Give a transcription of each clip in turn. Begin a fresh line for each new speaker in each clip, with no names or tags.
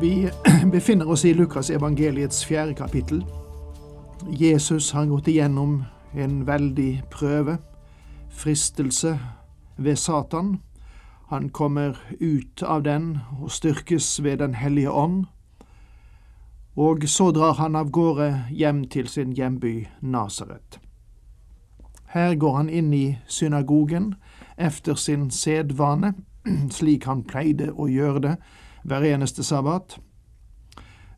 Vi befinner oss i Lukas evangeliets fjerde kapittel. Jesus har gått igjennom en veldig prøve, fristelse ved Satan. Han kommer ut av den og styrkes ved Den hellige ånd. Og så drar han av gårde hjem til sin hjemby Nasaret. Her går han inn i synagogen efter sin sedvane, slik han pleide å gjøre det hver eneste sabbat.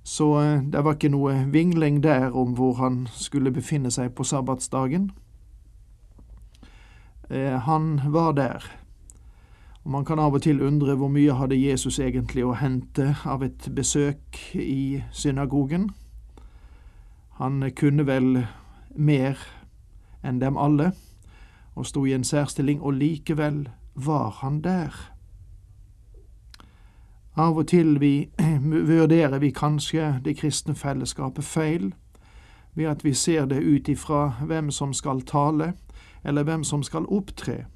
Så eh, det var ikke noe vingling der om hvor han skulle befinne seg på sabbatsdagen. Eh, han var der. Og Man kan av og til undre hvor mye hadde Jesus egentlig å hente av et besøk i synagogen. Han kunne vel mer enn dem alle, og sto i en særstilling, og likevel var han der. Av og til vi vurderer vi kanskje det kristne fellesskapet feil, ved at vi ser det ut ifra hvem som skal tale, eller hvem som skal opptre,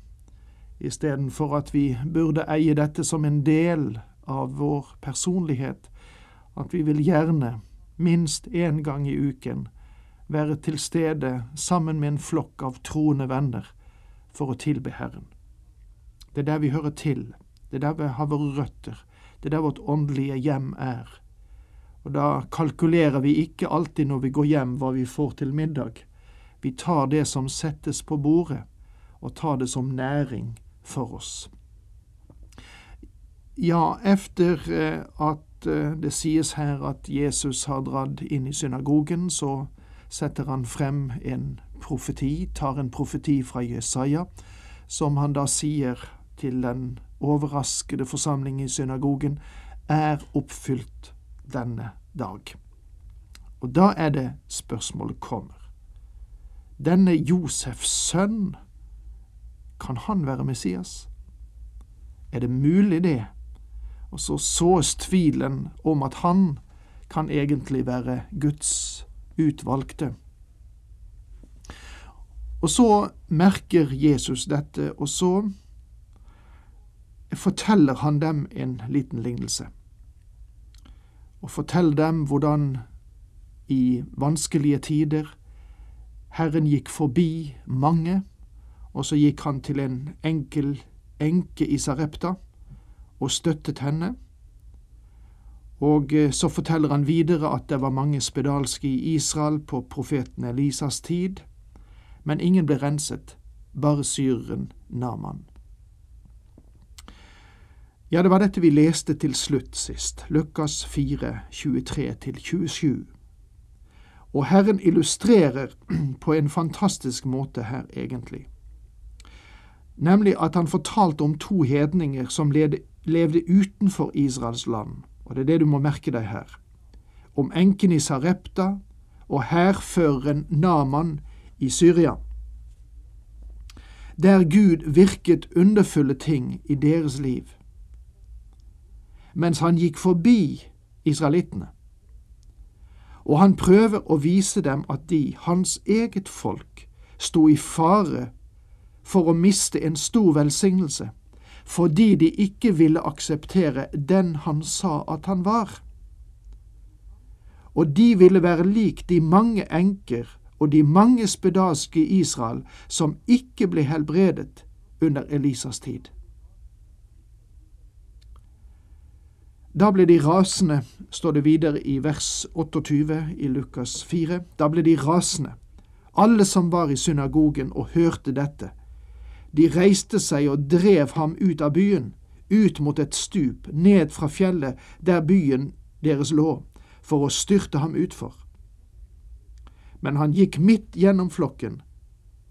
istedenfor at vi burde eie dette som en del av vår personlighet, at vi vil gjerne, minst én gang i uken, være til stede sammen med en flokk av troende venner for å tilbe Herren. Det er der vi hører til, det er der vi har våre røtter, det er der vårt åndelige hjem er. Og da kalkulerer vi ikke alltid når vi går hjem hva vi får til middag. Vi tar det som settes på bordet, og tar det som næring for oss. Ja, efter eh, at eh, det sies her at Jesus har dratt inn i synagogen, så setter han frem en profeti, tar en profeti fra Jesaja, som han da sier til den overraskede forsamling i synagogen, er oppfylt denne dag. Og da er det spørsmålet kommer. Denne Josefs sønn, kan han være Messias? Er det mulig, det? Og så sås tvilen om at han kan egentlig være Guds utvalgte. Og så merker Jesus dette, og så forteller han dem en liten lignelse. Og forteller dem hvordan i vanskelige tider Herren gikk forbi mange, og så gikk han til en enkel enke i Sarepta og støttet henne. Og eh, så forteller han videre at det var mange spedalske i Israel på profeten Elisas tid, men ingen ble renset, bare syreren Naman. Ja, det var dette vi leste til slutt sist, Lukas 4, 23-27. Og Herren illustrerer på en fantastisk måte her, egentlig. Nemlig at han fortalte om to hedninger som levde utenfor Israels land, og det er det du må merke deg her. Om enken i Sarepta og hærføreren Naman i Syria. Der Gud virket underfulle ting i deres liv mens han gikk forbi israelittene. Og han prøver å vise dem at de, hans eget folk, sto i fare for å miste en stor velsignelse, fordi de ikke ville akseptere den han sa at han var. Og de ville være lik de mange enker og de mange spedalske i Israel som ikke ble helbredet under Elisas tid. Da ble de rasende, står det videre i vers 28 i Lukas 4. Da ble de rasende, alle som var i synagogen og hørte dette. De reiste seg og drev ham ut av byen, ut mot et stup, ned fra fjellet der byen deres lå, for å styrte ham utfor. Men han gikk midt gjennom flokken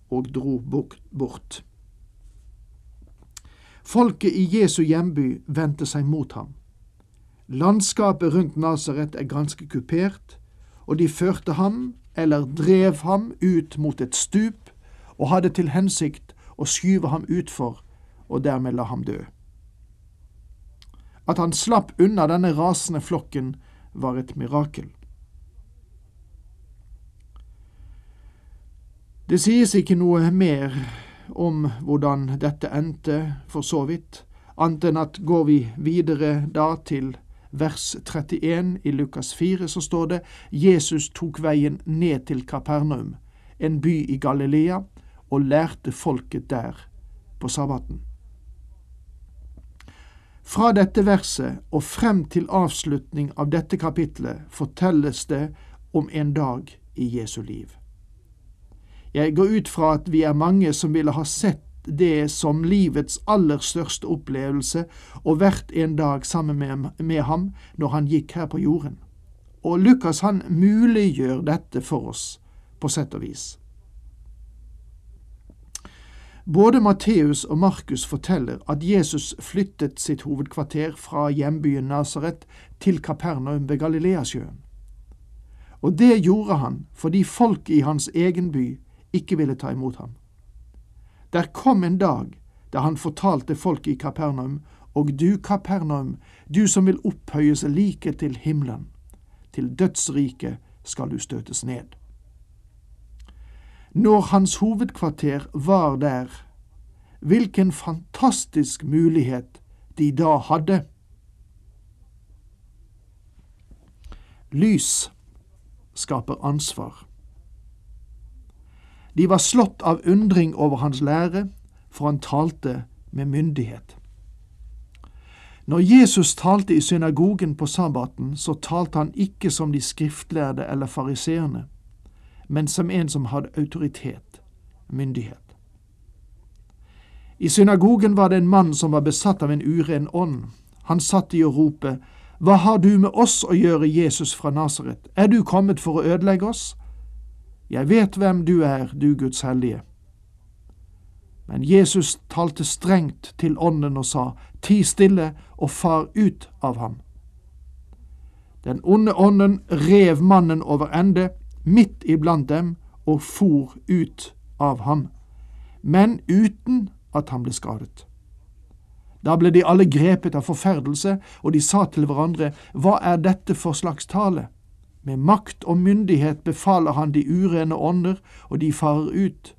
og dro bort. Folket i Jesu hjemby vendte seg mot ham Landskapet rundt Nasaret er ganske kupert, og de førte ham, eller drev ham, ut mot et stup og hadde til hensikt å skyve ham utfor og dermed la ham dø. At han slapp unna denne rasende flokken, var et mirakel. Det sies ikke noe mer om hvordan dette endte, for så vidt, annet enn at går vi videre da til vers 31 i Lukas 4, så står det Jesus tok veien ned til Kapernaum, en by i Galilea, og lærte folket der på sabbaten. Fra dette verset og frem til avslutning av dette kapitlet fortelles det om en dag i Jesu liv. Jeg går ut fra at vi er mange som ville ha sett det som livets aller største opplevelse og vært en dag sammen med, med ham når han gikk her på jorden. Og Lukas han muliggjør dette for oss, på sett og vis. Både Matteus og Markus forteller at Jesus flyttet sitt hovedkvarter fra hjembyen Nasaret til Kapernaum ved Galileasjøen. Og det gjorde han fordi folk i hans egen by ikke ville ta imot ham. Der kom en dag da han fortalte folk i Kapernaum, og du, Kapernaum, du som vil opphøyes like til himmelen, til dødsriket skal du støtes ned. Når hans hovedkvarter var der, hvilken fantastisk mulighet de da hadde. Lys skaper ansvar. De var slått av undring over hans lære, for han talte med myndighet. Når Jesus talte i synagogen på sabbaten, så talte han ikke som de skriftlærde eller fariseerne, men som en som hadde autoritet, myndighet. I synagogen var det en mann som var besatt av en uren ånd. Han satt i å rope, Hva har du med oss å gjøre, Jesus fra Nasaret? Er du kommet for å ødelegge oss? Jeg vet hvem du er, du Guds hellige. Men Jesus talte strengt til ånden og sa, Ti stille og far ut av ham. Den onde ånden rev mannen over ende, midt iblant dem, og for ut av ham, men uten at han ble skadet. Da ble de alle grepet av forferdelse, og de sa til hverandre, Hva er dette for slags tale? Med makt og myndighet befaler han de urene ånder, og de farer ut.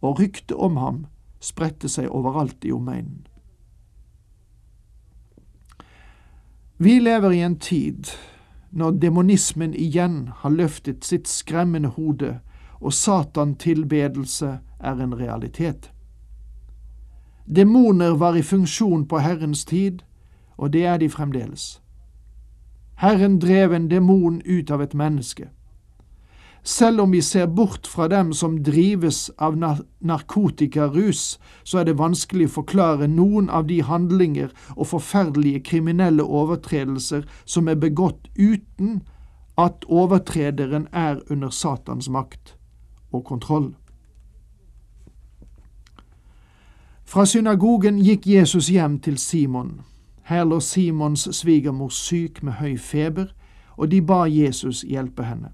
Og ryktet om ham spredte seg overalt i omegnen. Vi lever i en tid når demonismen igjen har løftet sitt skremmende hode, og Satan-tilbedelse er en realitet. Demoner var i funksjon på Herrens tid, og det er de fremdeles. Herren drev en demon ut av et menneske. Selv om vi ser bort fra dem som drives av narkotikarus, så er det vanskelig å forklare noen av de handlinger og forferdelige kriminelle overtredelser som er begått uten at overtrederen er under Satans makt og kontroll. Fra synagogen gikk Jesus hjem til Simon. Her lå Simons svigermor syk med høy feber, og de ba Jesus hjelpe henne.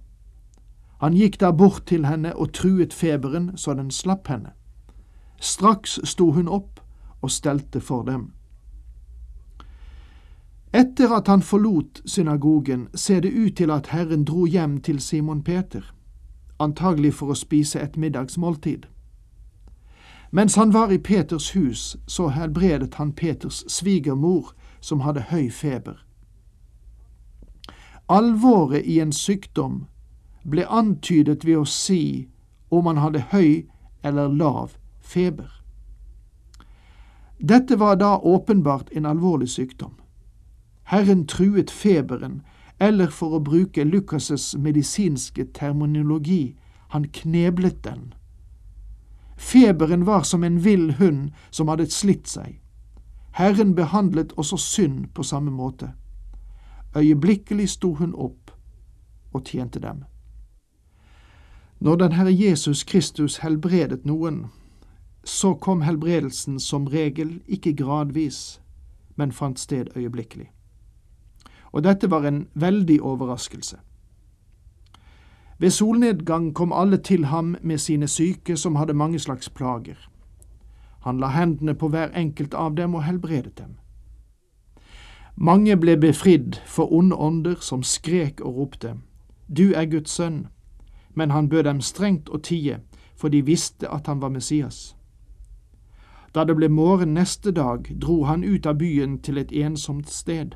Han gikk da bort til henne og truet feberen så den slapp henne. Straks sto hun opp og stelte for dem. Etter at han forlot synagogen, ser det ut til at Herren dro hjem til Simon Peter, antagelig for å spise et middagsmåltid. Mens han var i Peters hus, så helbredet han Peters svigermor, som hadde høy feber. Alvoret i en sykdom ble antydet ved å si om han hadde høy eller lav feber. Dette var da åpenbart en alvorlig sykdom. Herren truet feberen, eller for å bruke Lukas' medisinske terminologi, han kneblet den. Feberen var som en vill hund som hadde slitt seg. Herren behandlet også synd på samme måte. Øyeblikkelig sto hun opp og tjente dem. Når den Herre Jesus Kristus helbredet noen, så kom helbredelsen som regel ikke gradvis, men fant sted øyeblikkelig. og dette var en veldig overraskelse. Ved solnedgang kom alle til ham med sine syke som hadde mange slags plager. Han la hendene på hver enkelt av dem og helbredet dem. Mange ble befridd for onde ånder som skrek og ropte, Du er Guds sønn, men han bød dem strengt å tie, for de visste at han var Messias. Da det ble morgen neste dag, dro han ut av byen til et ensomt sted.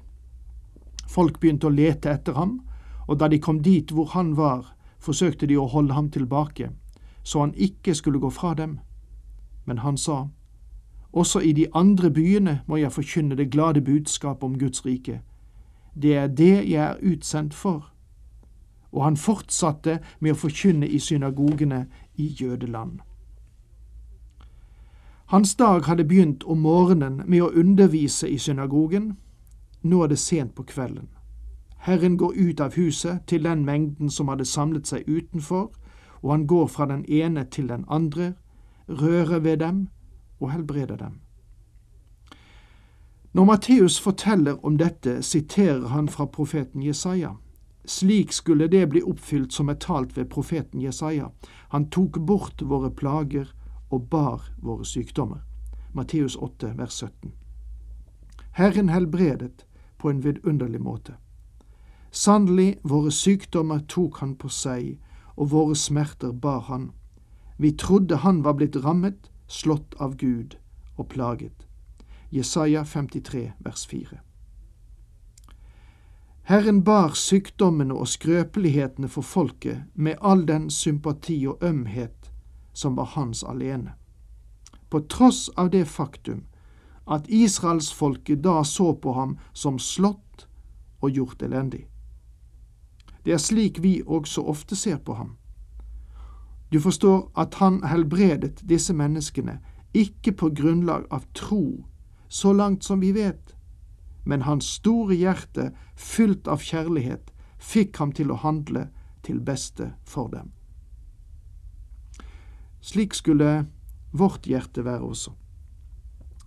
Folk begynte å lete etter ham, og da de kom dit hvor han var, forsøkte de å holde ham tilbake, så han ikke skulle gå fra dem. Men han sa, Også i de andre byene må jeg forkynne det glade budskap om Guds rike. Det er det jeg er utsendt for. Og han fortsatte med å forkynne i synagogene i jødeland. Hans dag hadde begynt om morgenen med å undervise i synagogen. Nå er det sent på kvelden. Herren går ut av huset til den mengden som hadde samlet seg utenfor, og han går fra den ene til den andre, rører ved dem og helbreder dem. Når Matteus forteller om dette, siterer han fra profeten Jesaja. Slik skulle det bli oppfylt som er talt ved profeten Jesaja. Han tok bort våre plager og bar våre sykdommer. Matteus 8, vers 17. Herren helbredet på en vidunderlig måte. Sannelig, våre sykdommer tok han på seg, og våre smerter bar han. Vi trodde han var blitt rammet, slått av Gud og plaget. Jesaja 53, vers 4. Herren bar sykdommene og skrøpelighetene for folket med all den sympati og ømhet som var hans alene. På tross av det faktum at israelsfolket da så på ham som slått og gjort elendig. Det er slik vi også ofte ser på ham. Du forstår at han helbredet disse menneskene ikke på grunnlag av tro, så langt som vi vet, men hans store hjerte, fylt av kjærlighet, fikk ham til å handle til beste for dem. Slik skulle vårt hjerte være også.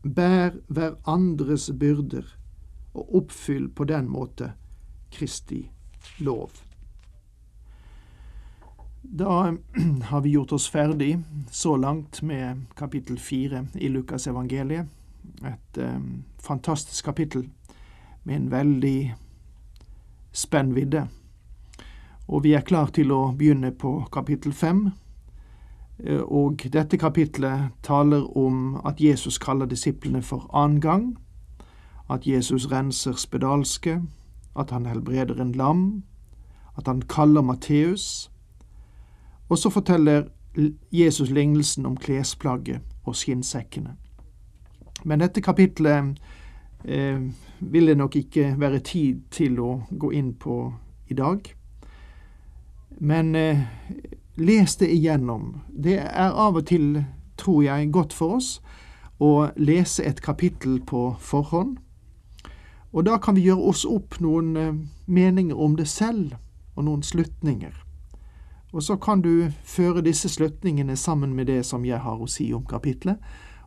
Bær hverandres byrder og oppfyll på den måte Kristi lov. Da har vi gjort oss ferdig så langt med kapittel fire i Lukas evangeliet. Et eh, fantastisk kapittel med en veldig spennvidde. Og vi er klar til å begynne på kapittel fem. Eh, og dette kapitlet taler om at Jesus kaller disiplene for annen gang, at Jesus renser spedalske, at han helbreder en lam, at han kaller Matteus, og så forteller Jesus lignelsen om klesplagget og skinnsekkene. Men dette kapitlet eh, vil det nok ikke være tid til å gå inn på i dag. Men eh, les det igjennom. Det er av og til, tror jeg, godt for oss å lese et kapittel på forhånd. Og da kan vi gjøre oss opp noen eh, meninger om det selv, og noen slutninger. Og så kan du føre disse slutningene sammen med det som jeg har å si om kapitlet,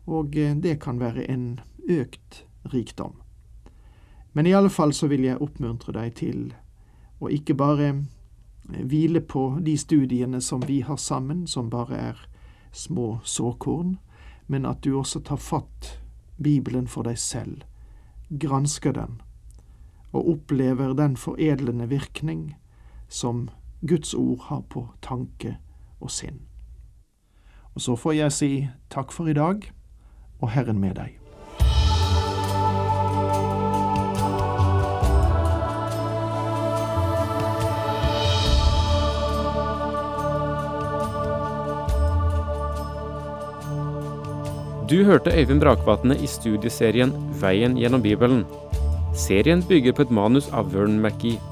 og eh, det kan være en økt rikdom. Men i alle fall så vil jeg oppmuntre deg til å ikke bare eh, hvile på de studiene som vi har sammen, som bare er små såkorn, men at du også tar fatt Bibelen for deg selv, gransker den, og opplever den foredlende virkning som Guds ord har på tanke og sinn. Og så får jeg si takk for i dag, og Herren med deg.
Du hørte Øyvind Brakvatne i studieserien Veien gjennom Bibelen. Serien bygger på et manus av Vern McGee.